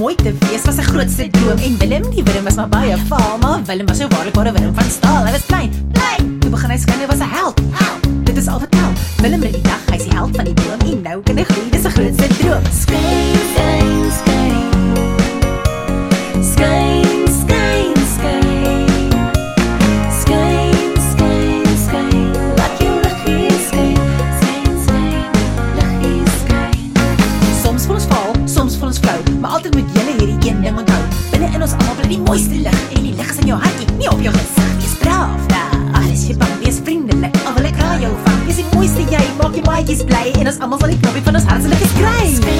Mooi te wees was sy grootste droom en Willem die Willem was maar baie vaal, maar Willem was so waarlikbare Willem van staal. Hy was klein, klein. Toe begin hy skyn hy was 'n held. Held. Dit is al vertel. Willem red die dag, hy's die held van die droom en nou kan hy altyd moet jy hierdie een ding onthou. Binne in ons almal bly die mooiste lig en die lig is in jou hartjie, nie op jou gesig. Jy's braaf daar. Alles jy bang, jy's vriendelik. Al wil ek raai jou van. Jy's die mooiste jy, maak die maatjies bly en ons almal sal die knoppie van ons hart se lekker skry. Skyn, skyn.